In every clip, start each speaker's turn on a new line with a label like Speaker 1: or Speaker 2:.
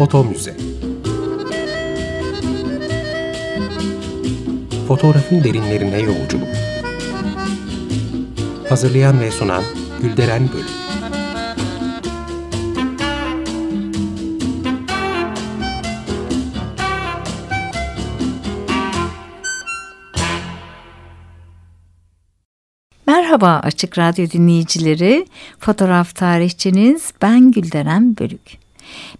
Speaker 1: Foto Müze. Fotoğrafın derinlerine yolculuk. Hazırlayan ve sunan Gülderen Bölüm.
Speaker 2: Merhaba Açık Radyo dinleyicileri, fotoğraf tarihçiniz ben Gülderen Bölük.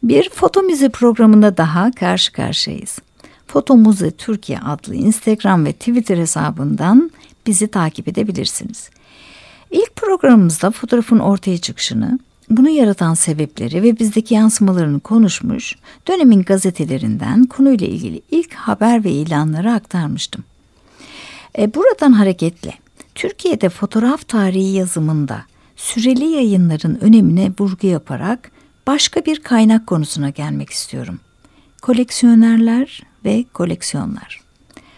Speaker 2: Bir foto müze programında daha karşı karşıyayız. Foto Müze Türkiye adlı Instagram ve Twitter hesabından bizi takip edebilirsiniz. İlk programımızda fotoğrafın ortaya çıkışını, bunu yaratan sebepleri ve bizdeki yansımalarını konuşmuş, dönemin gazetelerinden konuyla ilgili ilk haber ve ilanları aktarmıştım. E, buradan hareketle Türkiye'de fotoğraf tarihi yazımında süreli yayınların önemine vurgu yaparak başka bir kaynak konusuna gelmek istiyorum. Koleksiyonerler ve koleksiyonlar.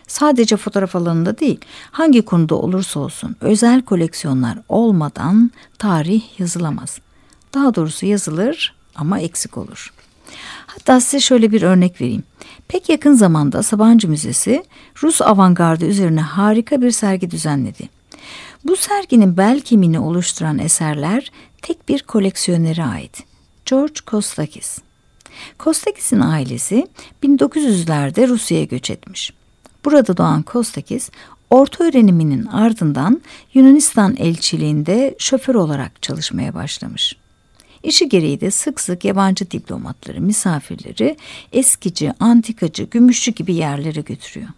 Speaker 2: Sadece fotoğraf alanında değil, hangi konuda olursa olsun özel koleksiyonlar olmadan tarih yazılamaz. Daha doğrusu yazılır ama eksik olur. Hatta size şöyle bir örnek vereyim. Pek yakın zamanda Sabancı Müzesi Rus avantgardı üzerine harika bir sergi düzenledi. Bu serginin bel kemiğini oluşturan eserler tek bir koleksiyonere ait. George Kostakis. Kostakis'in ailesi 1900'lerde Rusya'ya göç etmiş. Burada doğan Kostakis, orta öğreniminin ardından Yunanistan elçiliğinde şoför olarak çalışmaya başlamış. İşi gereği de sık sık yabancı diplomatları, misafirleri eskici, antikacı, gümüşçü gibi yerlere götürüyor.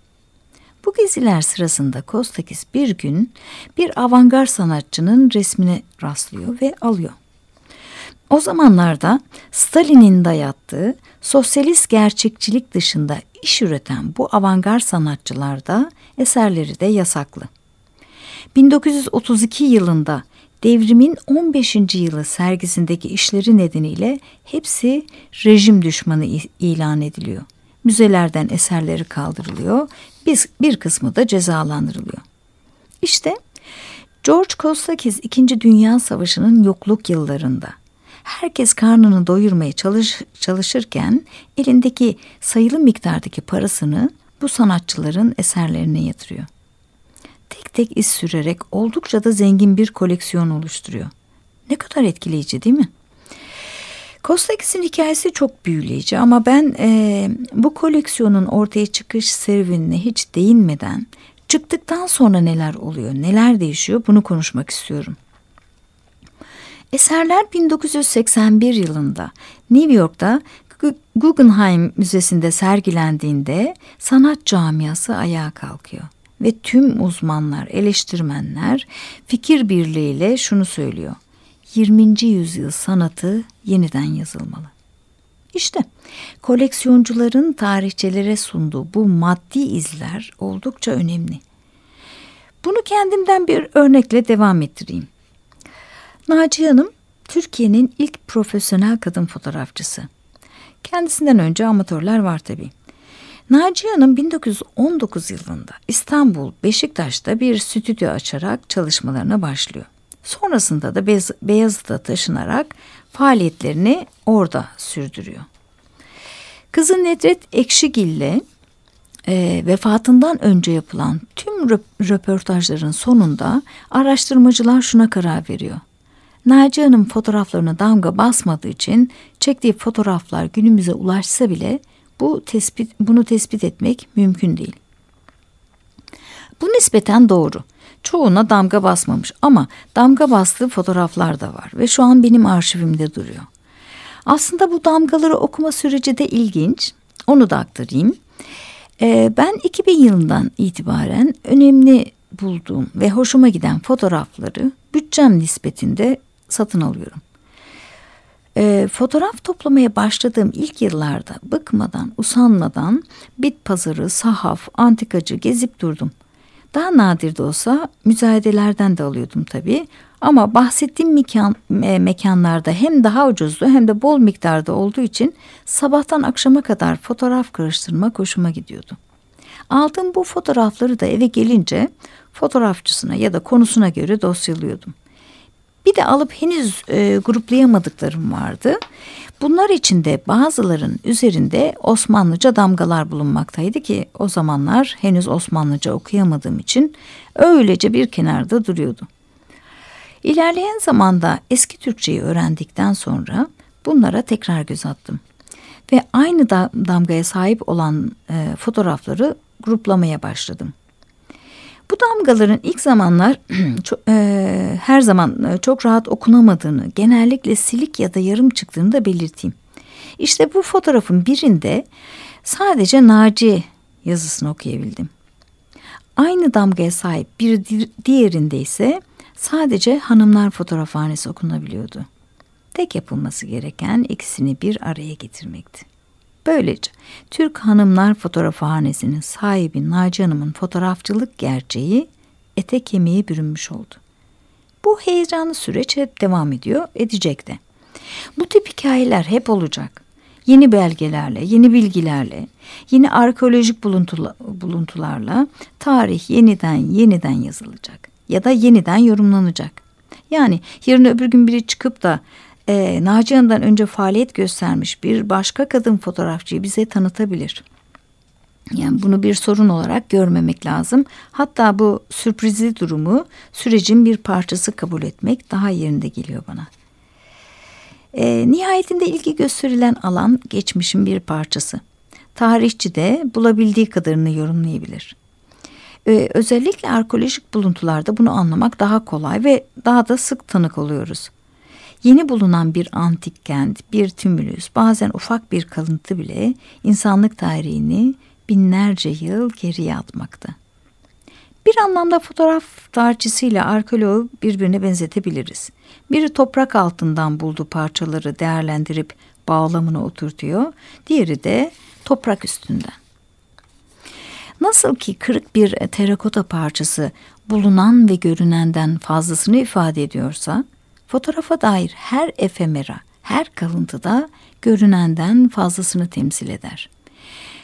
Speaker 2: Bu geziler sırasında Kostakis bir gün bir avantgard sanatçının resmine rastlıyor ve alıyor. O zamanlarda Stalin'in dayattığı sosyalist gerçekçilik dışında iş üreten bu avantgard sanatçılarda eserleri de yasaklı. 1932 yılında devrimin 15. yılı sergisindeki işleri nedeniyle hepsi rejim düşmanı ilan ediliyor. Müzelerden eserleri kaldırılıyor, bir, bir kısmı da cezalandırılıyor. İşte George Kostakis 2. Dünya Savaşı'nın yokluk yıllarında herkes karnını doyurmaya çalış, çalışırken elindeki sayılı miktardaki parasını bu sanatçıların eserlerine yatırıyor. Tek tek iz sürerek oldukça da zengin bir koleksiyon oluşturuyor. Ne kadar etkileyici değil mi? Kostakis'in hikayesi çok büyüleyici ama ben e, bu koleksiyonun ortaya çıkış serüvenine hiç değinmeden çıktıktan sonra neler oluyor, neler değişiyor bunu konuşmak istiyorum. Eserler 1981 yılında New York'ta Guggenheim Müzesi'nde sergilendiğinde sanat camiası ayağa kalkıyor ve tüm uzmanlar, eleştirmenler fikir birliğiyle şunu söylüyor. 20. yüzyıl sanatı yeniden yazılmalı. İşte koleksiyoncuların tarihçelere sunduğu bu maddi izler oldukça önemli. Bunu kendimden bir örnekle devam ettireyim. Naciye Hanım Türkiye'nin ilk profesyonel kadın fotoğrafçısı. Kendisinden önce amatörler var tabii. Naciye Hanım 1919 yılında İstanbul Beşiktaş'ta bir stüdyo açarak çalışmalarına başlıyor. Sonrasında da Beyazıt'a taşınarak faaliyetlerini orada sürdürüyor. Kızı Nedret Ekşigil'le e, vefatından önce yapılan tüm röportajların sonunda araştırmacılar şuna karar veriyor. Naciye Hanım fotoğraflarına damga basmadığı için çektiği fotoğraflar günümüze ulaşsa bile bu tespit bunu tespit etmek mümkün değil. Bu nispeten doğru. Çoğuna damga basmamış ama damga bastığı fotoğraflar da var ve şu an benim arşivimde duruyor. Aslında bu damgaları okuma süreci de ilginç. Onu da aktarayım. Ee, ben 2000 yılından itibaren önemli bulduğum ve hoşuma giden fotoğrafları bütçem nispetinde satın alıyorum. E, fotoğraf toplamaya başladığım ilk yıllarda bıkmadan, usanmadan bit pazarı, sahaf, antikacı gezip durdum. Daha nadir de olsa müzayedelerden de alıyordum tabii. Ama bahsettiğim mekan, e, mekanlarda hem daha ucuzdu hem de bol miktarda olduğu için sabahtan akşama kadar fotoğraf karıştırma hoşuma gidiyordu. Aldığım bu fotoğrafları da eve gelince fotoğrafçısına ya da konusuna göre dosyalıyordum. Bir de alıp henüz e, gruplayamadıklarım vardı. Bunlar içinde bazıların üzerinde Osmanlıca damgalar bulunmaktaydı ki o zamanlar henüz Osmanlıca okuyamadığım için öylece bir kenarda duruyordu. İlerleyen zamanda eski Türkçeyi öğrendikten sonra bunlara tekrar göz attım. Ve aynı da damgaya sahip olan e, fotoğrafları gruplamaya başladım. Bu damgaların ilk zamanlar çok, e, her zaman çok rahat okunamadığını, genellikle silik ya da yarım çıktığını da belirteyim. İşte bu fotoğrafın birinde sadece Naci yazısını okuyabildim. Aynı damgaya sahip bir diğerinde ise sadece hanımlar fotoğrafhanesi okunabiliyordu. Tek yapılması gereken ikisini bir araya getirmekti. Böylece Türk Hanımlar Fotoğrafhanesinin sahibi Naci Hanım'ın fotoğrafçılık gerçeği ete kemiğe bürünmüş oldu. Bu heyecanlı süreç hep devam ediyor, edecek de. Bu tip hikayeler hep olacak. Yeni belgelerle, yeni bilgilerle, yeni arkeolojik buluntularla tarih yeniden yeniden yazılacak ya da yeniden yorumlanacak. Yani yarın öbür gün biri çıkıp da e, Naci Hanım'dan önce faaliyet göstermiş bir başka kadın fotoğrafçıyı bize tanıtabilir. Yani bunu bir sorun olarak görmemek lazım. Hatta bu sürprizli durumu sürecin bir parçası kabul etmek daha yerinde geliyor bana. E, nihayetinde ilgi gösterilen alan geçmişin bir parçası. Tarihçi de bulabildiği kadarını yorumlayabilir. Ee, özellikle arkeolojik buluntularda bunu anlamak daha kolay ve daha da sık tanık oluyoruz. Yeni bulunan bir antik kent, bir tümülüs, bazen ufak bir kalıntı bile insanlık tarihini binlerce yıl geriye atmakta. Bir anlamda fotoğraf tarihçisiyle arkeoloğu birbirine benzetebiliriz. Biri toprak altından bulduğu parçaları değerlendirip bağlamını oturtuyor, diğeri de toprak üstünden. Nasıl ki kırık bir terakota parçası bulunan ve görünenden fazlasını ifade ediyorsa, Fotoğrafa dair her efemera, her kalıntıda görünenden fazlasını temsil eder.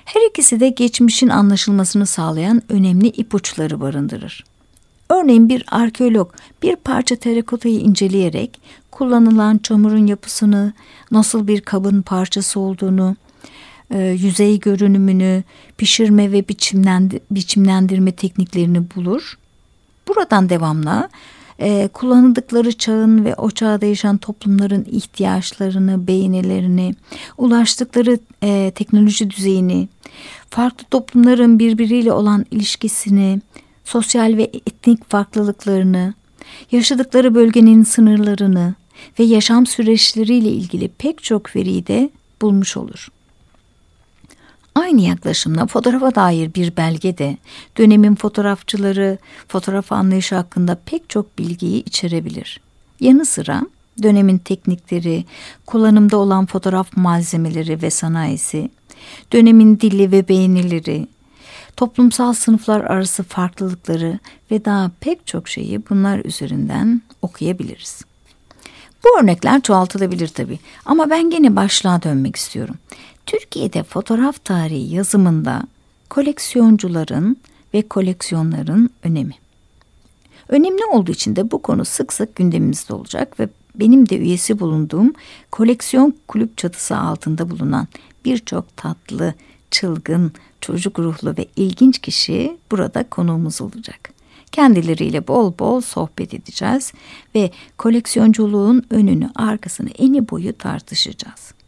Speaker 2: Her ikisi de geçmişin anlaşılmasını sağlayan önemli ipuçları barındırır. Örneğin bir arkeolog bir parça terakotayı inceleyerek kullanılan çamurun yapısını, nasıl bir kabın parçası olduğunu, e, yüzey görünümünü, pişirme ve biçimlendirme tekniklerini bulur. Buradan devamla e, kullanıldıkları çağın ve o çağda yaşayan toplumların ihtiyaçlarını, beğenilerini, ulaştıkları e, teknoloji düzeyini, farklı toplumların birbiriyle olan ilişkisini, sosyal ve etnik farklılıklarını, yaşadıkları bölgenin sınırlarını ve yaşam süreçleriyle ilgili pek çok veriyi de bulmuş olur. Aynı yaklaşımla fotoğrafa dair bir belge de dönemin fotoğrafçıları fotoğraf anlayışı hakkında pek çok bilgiyi içerebilir. Yanı sıra dönemin teknikleri, kullanımda olan fotoğraf malzemeleri ve sanayisi, dönemin dili ve beğenileri, toplumsal sınıflar arası farklılıkları ve daha pek çok şeyi bunlar üzerinden okuyabiliriz. Bu örnekler çoğaltılabilir tabii ama ben gene başlığa dönmek istiyorum. Türkiye'de fotoğraf tarihi yazımında koleksiyoncuların ve koleksiyonların önemi. Önemli olduğu için de bu konu sık sık gündemimizde olacak ve benim de üyesi bulunduğum koleksiyon kulüp çatısı altında bulunan birçok tatlı, çılgın, çocuk ruhlu ve ilginç kişi burada konuğumuz olacak. Kendileriyle bol bol sohbet edeceğiz ve koleksiyonculuğun önünü arkasını eni boyu tartışacağız.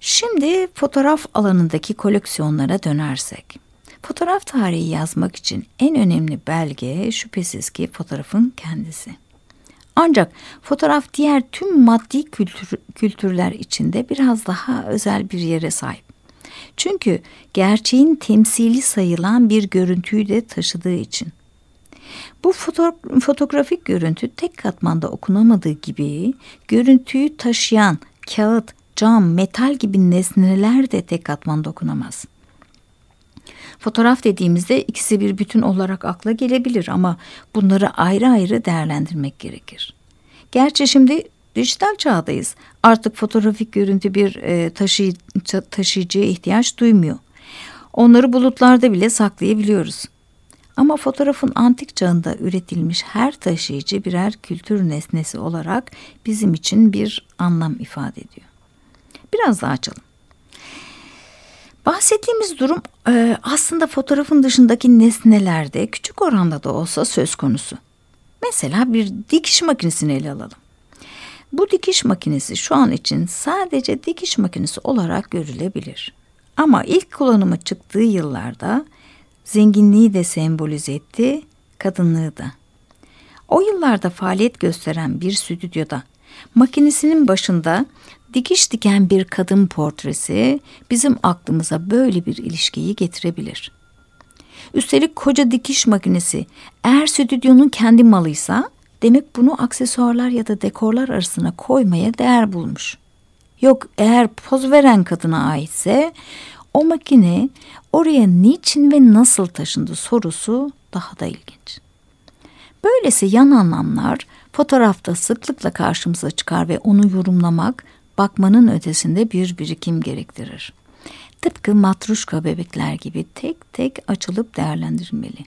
Speaker 2: Şimdi fotoğraf alanındaki koleksiyonlara dönersek. Fotoğraf tarihi yazmak için en önemli belge şüphesiz ki fotoğrafın kendisi. Ancak fotoğraf diğer tüm maddi kültür, kültürler içinde biraz daha özel bir yere sahip. Çünkü gerçeğin temsili sayılan bir görüntüyü de taşıdığı için. Bu foto fotoğrafik görüntü tek katmanda okunamadığı gibi görüntüyü taşıyan kağıt, cam, metal gibi nesneler de tek katman dokunamaz. Fotoğraf dediğimizde ikisi bir bütün olarak akla gelebilir ama bunları ayrı ayrı değerlendirmek gerekir. Gerçi şimdi dijital çağdayız. Artık fotoğrafik görüntü bir e, taşı, taşıyıcıya ihtiyaç duymuyor. Onları bulutlarda bile saklayabiliyoruz. Ama fotoğrafın antik çağında üretilmiş her taşıyıcı birer kültür nesnesi olarak bizim için bir anlam ifade ediyor. Biraz daha açalım. Bahsettiğimiz durum e, aslında fotoğrafın dışındaki nesnelerde küçük oranda da olsa söz konusu. Mesela bir dikiş makinesini ele alalım. Bu dikiş makinesi şu an için sadece dikiş makinesi olarak görülebilir. Ama ilk kullanımı çıktığı yıllarda zenginliği de sembolize etti, kadınlığı da. O yıllarda faaliyet gösteren bir stüdyoda makinesinin başında dikiş diken bir kadın portresi bizim aklımıza böyle bir ilişkiyi getirebilir. Üstelik koca dikiş makinesi eğer stüdyonun kendi malıysa demek bunu aksesuarlar ya da dekorlar arasına koymaya değer bulmuş. Yok eğer poz veren kadına aitse o makine oraya niçin ve nasıl taşındı sorusu daha da ilginç. Böylesi yan anlamlar fotoğrafta sıklıkla karşımıza çıkar ve onu yorumlamak bakmanın ötesinde bir birikim gerektirir. Tıpkı matruşka bebekler gibi tek tek açılıp değerlendirilmeli.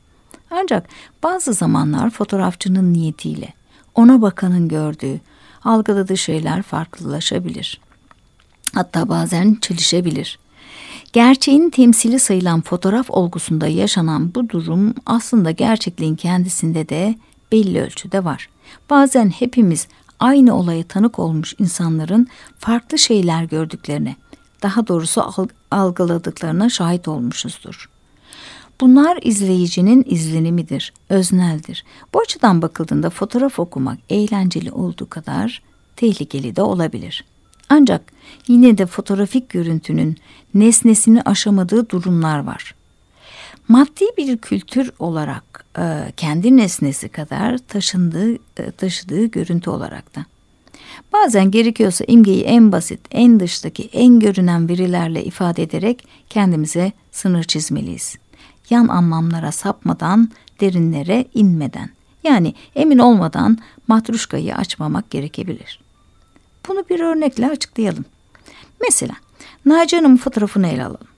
Speaker 2: Ancak bazı zamanlar fotoğrafçının niyetiyle ona bakanın gördüğü, algıladığı şeyler farklılaşabilir. Hatta bazen çelişebilir. Gerçeğin temsili sayılan fotoğraf olgusunda yaşanan bu durum aslında gerçekliğin kendisinde de belli ölçüde var. Bazen hepimiz aynı olaya tanık olmuş insanların farklı şeyler gördüklerine, daha doğrusu algıladıklarına şahit olmuşuzdur. Bunlar izleyicinin izlenimidir, özneldir. Bu açıdan bakıldığında fotoğraf okumak eğlenceli olduğu kadar tehlikeli de olabilir. Ancak yine de fotoğrafik görüntünün nesnesini aşamadığı durumlar var. Maddi bir kültür olarak e, kendi nesnesi kadar taşındığı, e, taşıdığı görüntü olarak da. Bazen gerekiyorsa imgeyi en basit, en dıştaki, en görünen verilerle ifade ederek kendimize sınır çizmeliyiz. Yan anlamlara sapmadan, derinlere inmeden. Yani emin olmadan matruşkayı açmamak gerekebilir. Bunu bir örnekle açıklayalım. Mesela Naci Hanım'ın fotoğrafını ele alalım.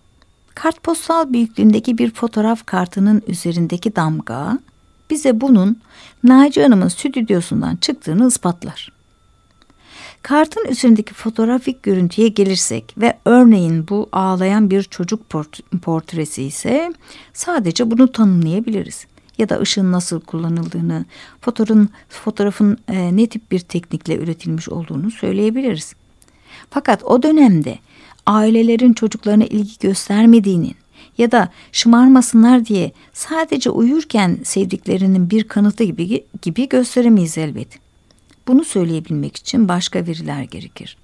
Speaker 2: Kartpostal büyüklüğündeki bir fotoğraf kartının üzerindeki damga bize bunun Naci Hanım'ın stüdyosundan çıktığını ispatlar. Kartın üzerindeki fotoğrafik görüntüye gelirsek ve örneğin bu ağlayan bir çocuk port portresi ise sadece bunu tanımlayabiliriz. Ya da ışığın nasıl kullanıldığını, fotoğrafın, fotoğrafın e, ne tip bir teknikle üretilmiş olduğunu söyleyebiliriz. Fakat o dönemde ailelerin çocuklarına ilgi göstermediğinin ya da şımarmasınlar diye sadece uyurken sevdiklerinin bir kanıtı gibi, gibi gösteremeyiz elbet. Bunu söyleyebilmek için başka veriler gerekir.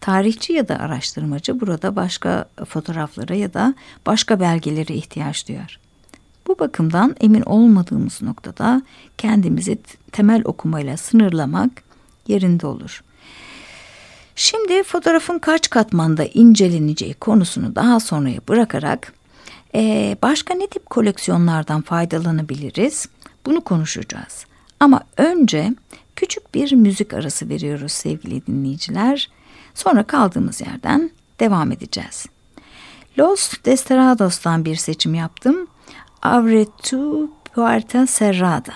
Speaker 2: Tarihçi ya da araştırmacı burada başka fotoğraflara ya da başka belgelere ihtiyaç duyar. Bu bakımdan emin olmadığımız noktada kendimizi temel okumayla sınırlamak yerinde olur. Şimdi fotoğrafın kaç katmanda inceleneceği konusunu daha sonraya bırakarak e, başka ne tip koleksiyonlardan faydalanabiliriz bunu konuşacağız. Ama önce küçük bir müzik arası veriyoruz sevgili dinleyiciler. Sonra kaldığımız yerden devam edeceğiz. Los Desterados'tan bir seçim yaptım. Avretu Puerta Serrada.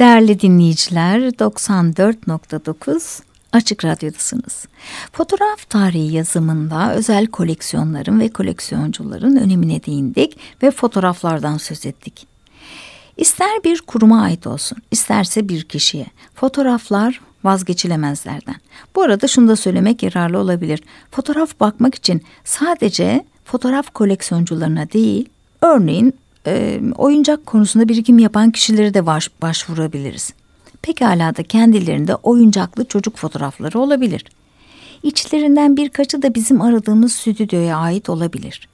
Speaker 2: Değerli dinleyiciler 94.9 Açık Radyo'dasınız. Fotoğraf tarihi yazımında özel koleksiyonların ve koleksiyoncuların önemine değindik ve fotoğraflardan söz ettik. İster bir kuruma ait olsun, isterse bir kişiye. Fotoğraflar vazgeçilemezlerden. Bu arada şunu da söylemek yararlı olabilir. Fotoğraf bakmak için sadece fotoğraf koleksiyoncularına değil, örneğin e, oyuncak konusunda birikim yapan kişilere de baş, başvurabiliriz. Pekala da kendilerinde oyuncaklı çocuk fotoğrafları olabilir. İçlerinden birkaçı da bizim aradığımız stüdyoya ait olabilir.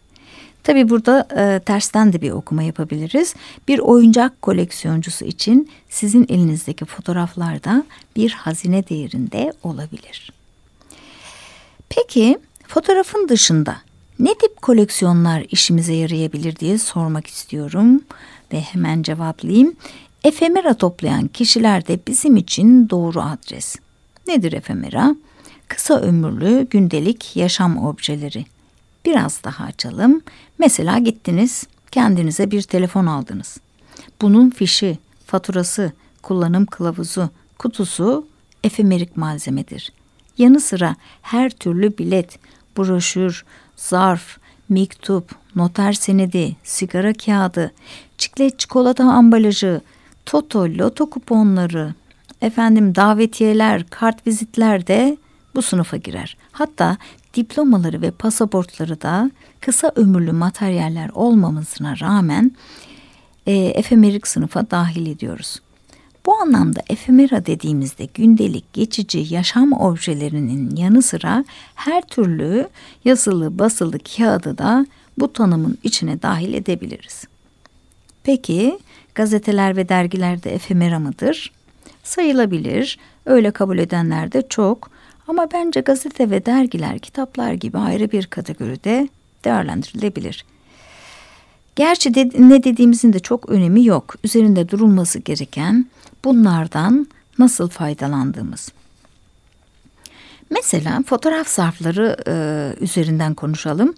Speaker 2: Tabi burada e, tersten de bir okuma yapabiliriz. Bir oyuncak koleksiyoncusu için sizin elinizdeki fotoğraflar da bir hazine değerinde olabilir. Peki fotoğrafın dışında ne tip koleksiyonlar işimize yarayabilir diye sormak istiyorum ve hemen cevaplayayım. Efemera toplayan kişiler de bizim için doğru adres. Nedir efemera? Kısa ömürlü gündelik yaşam objeleri. Biraz daha açalım. Mesela gittiniz, kendinize bir telefon aldınız. Bunun fişi, faturası, kullanım kılavuzu, kutusu efemerik malzemedir. Yanı sıra her türlü bilet, broşür, zarf, mektup, noter senedi, sigara kağıdı, çiklet çikolata ambalajı, toto, loto kuponları, efendim davetiyeler, kart vizitler de bu sınıfa girer. Hatta diplomaları ve pasaportları da kısa ömürlü materyaller olmamasına rağmen e, efemerik sınıfa dahil ediyoruz. Bu anlamda efemera dediğimizde gündelik geçici yaşam objelerinin yanı sıra her türlü yazılı basılı kağıdı da bu tanımın içine dahil edebiliriz. Peki gazeteler ve dergilerde efemera mıdır? Sayılabilir. Öyle kabul edenler de çok. Ama bence gazete ve dergiler kitaplar gibi ayrı bir kategoride değerlendirilebilir. Gerçi de, ne dediğimizin de çok önemi yok. Üzerinde durulması gereken bunlardan nasıl faydalandığımız. Mesela fotoğraf zarfları e, üzerinden konuşalım.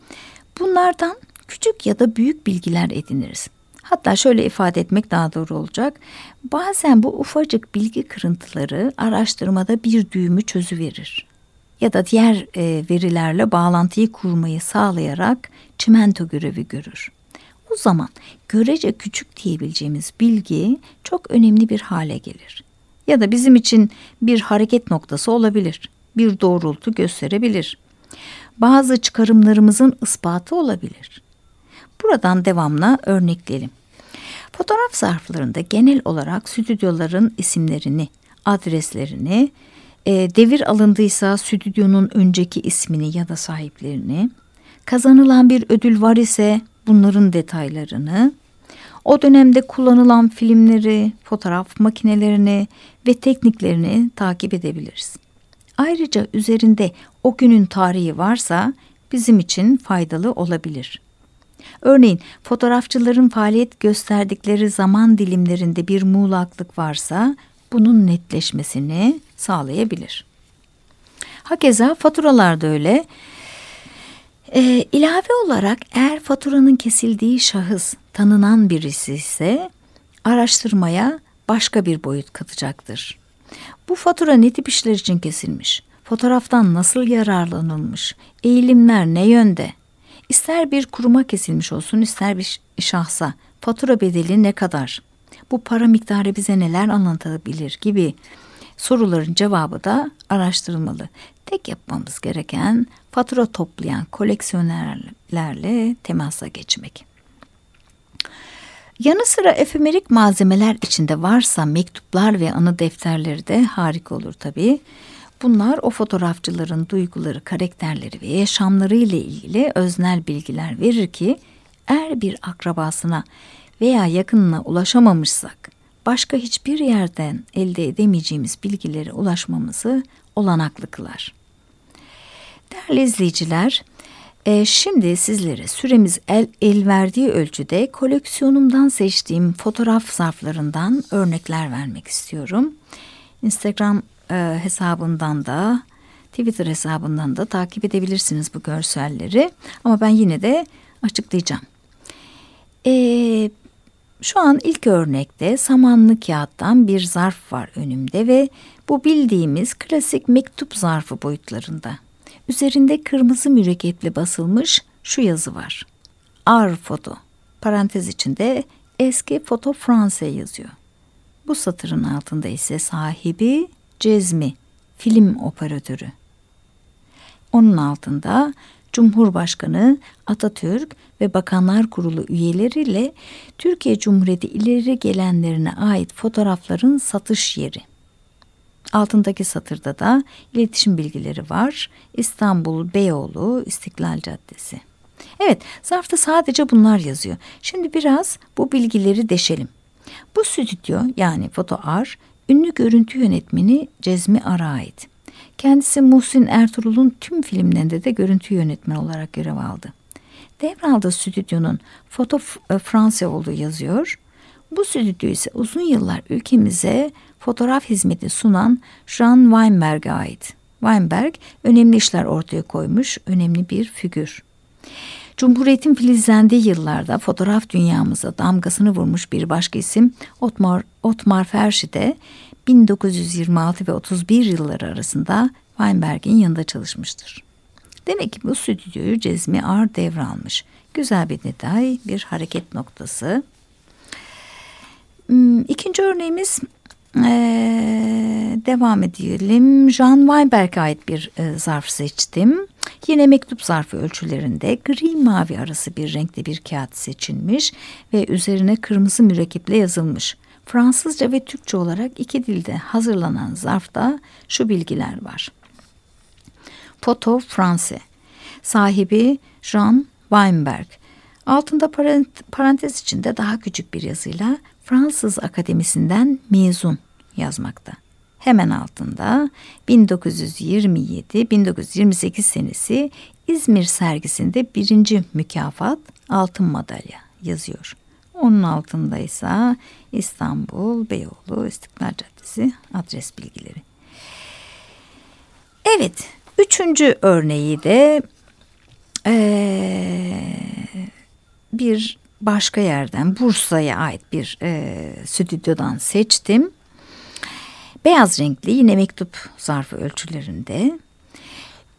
Speaker 2: Bunlardan küçük ya da büyük bilgiler ediniriz. Hatta şöyle ifade etmek daha doğru olacak. Bazen bu ufacık bilgi kırıntıları araştırmada bir düğümü çözüverir. ya da diğer e, verilerle bağlantıyı kurmayı sağlayarak çimento görevi görür. O zaman görece küçük diyebileceğimiz bilgi çok önemli bir hale gelir. Ya da bizim için bir hareket noktası olabilir, bir doğrultu gösterebilir. Bazı çıkarımlarımızın ispatı olabilir. Buradan devamla örnekleyelim. Fotoğraf zarflarında genel olarak stüdyoların isimlerini, adreslerini, e, devir alındıysa stüdyonun önceki ismini ya da sahiplerini, kazanılan bir ödül var ise bunların detaylarını, o dönemde kullanılan filmleri, fotoğraf makinelerini ve tekniklerini takip edebiliriz. Ayrıca üzerinde o günün tarihi varsa bizim için faydalı olabilir. Örneğin fotoğrafçıların faaliyet gösterdikleri zaman dilimlerinde bir muğlaklık varsa bunun netleşmesini sağlayabilir. Hakeza faturalarda öyle. Ee, ilave olarak eğer faturanın kesildiği şahıs tanınan birisi ise araştırmaya başka bir boyut katacaktır. Bu fatura ne tip işler için kesilmiş? Fotoğraftan nasıl yararlanılmış? Eğilimler ne yönde? İster bir kuruma kesilmiş olsun ister bir şahsa fatura bedeli ne kadar? Bu para miktarı bize neler anlatabilir gibi soruların cevabı da araştırılmalı. Tek yapmamız gereken fatura toplayan koleksiyonerlerle temasa geçmek. Yanı sıra efemerik malzemeler içinde varsa mektuplar ve anı defterleri de harika olur tabii. Bunlar o fotoğrafçıların duyguları, karakterleri ve yaşamları ile ilgili öznel bilgiler verir ki eğer bir akrabasına veya yakınına ulaşamamışsak başka hiçbir yerden elde edemeyeceğimiz bilgilere ulaşmamızı olanaklı kılar. Değerli izleyiciler, e, şimdi sizlere süremiz el, el verdiği ölçüde koleksiyonumdan seçtiğim fotoğraf zarflarından örnekler vermek istiyorum. Instagram e, hesabından da Twitter hesabından da takip edebilirsiniz bu görselleri. Ama ben yine de açıklayacağım. E, şu an ilk örnekte samanlı kağıttan bir zarf var önümde ve bu bildiğimiz klasik mektup zarfı boyutlarında. Üzerinde kırmızı mürekkeple basılmış şu yazı var. Ar foto. Parantez içinde eski foto Fransa yazıyor. Bu satırın altında ise sahibi Cezmi, film operatörü. Onun altında Cumhurbaşkanı Atatürk ve Bakanlar Kurulu üyeleriyle Türkiye Cumhuriyeti ileri gelenlerine ait fotoğrafların satış yeri. Altındaki satırda da iletişim bilgileri var. İstanbul Beyoğlu İstiklal Caddesi. Evet, zarfta sadece bunlar yazıyor. Şimdi biraz bu bilgileri deşelim. Bu stüdyo yani Foto Ar, ünlü görüntü yönetmeni Cezmi Ar'a ait. Kendisi Muhsin Ertuğrul'un tüm filmlerinde de görüntü yönetmeni olarak görev aldı. Devraldığı stüdyonun Foto e, Fransa olduğu yazıyor. Bu stüdyo ise uzun yıllar ülkemize fotoğraf hizmeti sunan Jean Weinberg'e ait. Weinberg önemli işler ortaya koymuş, önemli bir figür. Cumhuriyetin filizlendiği yıllarda fotoğraf dünyamıza damgasını vurmuş bir başka isim Otmar, Otmar Ferşi de 1926 ve 31 yılları arasında Weinberg'in yanında çalışmıştır. Demek ki bu stüdyoyu Cezmi Ar devralmış. Güzel bir detay, bir hareket noktası. Hmm, ikinci örneğimiz devam edelim. Jean Weinberg'e ait bir zarf seçtim. Yine mektup zarfı ölçülerinde gri mavi arası bir renkte bir kağıt seçilmiş ve üzerine kırmızı mürekkeple yazılmış. Fransızca ve Türkçe olarak iki dilde hazırlanan zarfta şu bilgiler var. Foto Franse. Sahibi Jean Weinberg. Altında parantez içinde daha küçük bir yazıyla Fransız Akademisi'nden mezun yazmakta. Hemen altında 1927-1928 senesi İzmir sergisinde birinci mükafat altın madalya yazıyor. Onun altında ise İstanbul, Beyoğlu, İstiklal Caddesi adres bilgileri. Evet, üçüncü örneği de ee, bir başka yerden Bursa'ya ait bir e, stüdyodan seçtim. Beyaz renkli yine mektup zarfı ölçülerinde.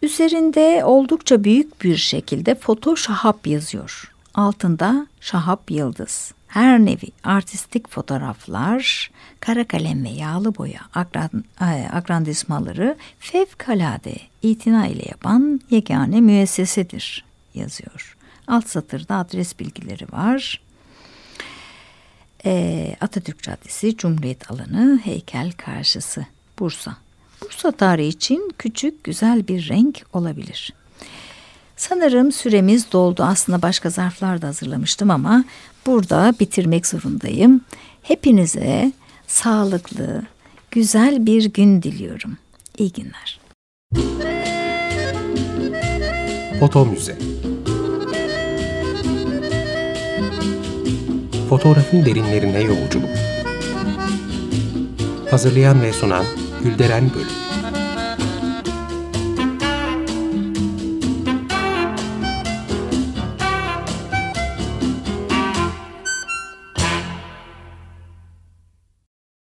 Speaker 2: Üzerinde oldukça büyük bir şekilde foto şahap yazıyor. Altında şahap yıldız. Her nevi artistik fotoğraflar, kara kalem ve yağlı boya agran, e, agrandizmaları fevkalade itina ile yapan yegane müessesedir yazıyor. Alt satırda adres bilgileri var. E, Atatürk Caddesi, Cumhuriyet Alanı, Heykel Karşısı, Bursa. Bursa tarihi için küçük güzel bir renk olabilir. Sanırım süremiz doldu. Aslında başka zarflar da hazırlamıştım ama burada bitirmek zorundayım. Hepinize sağlıklı, güzel bir gün diliyorum. İyi günler.
Speaker 1: Foto Müze Fotoğrafın derinlerine yolculuk. Hazırlayan ve sunan Gülderen Bölüm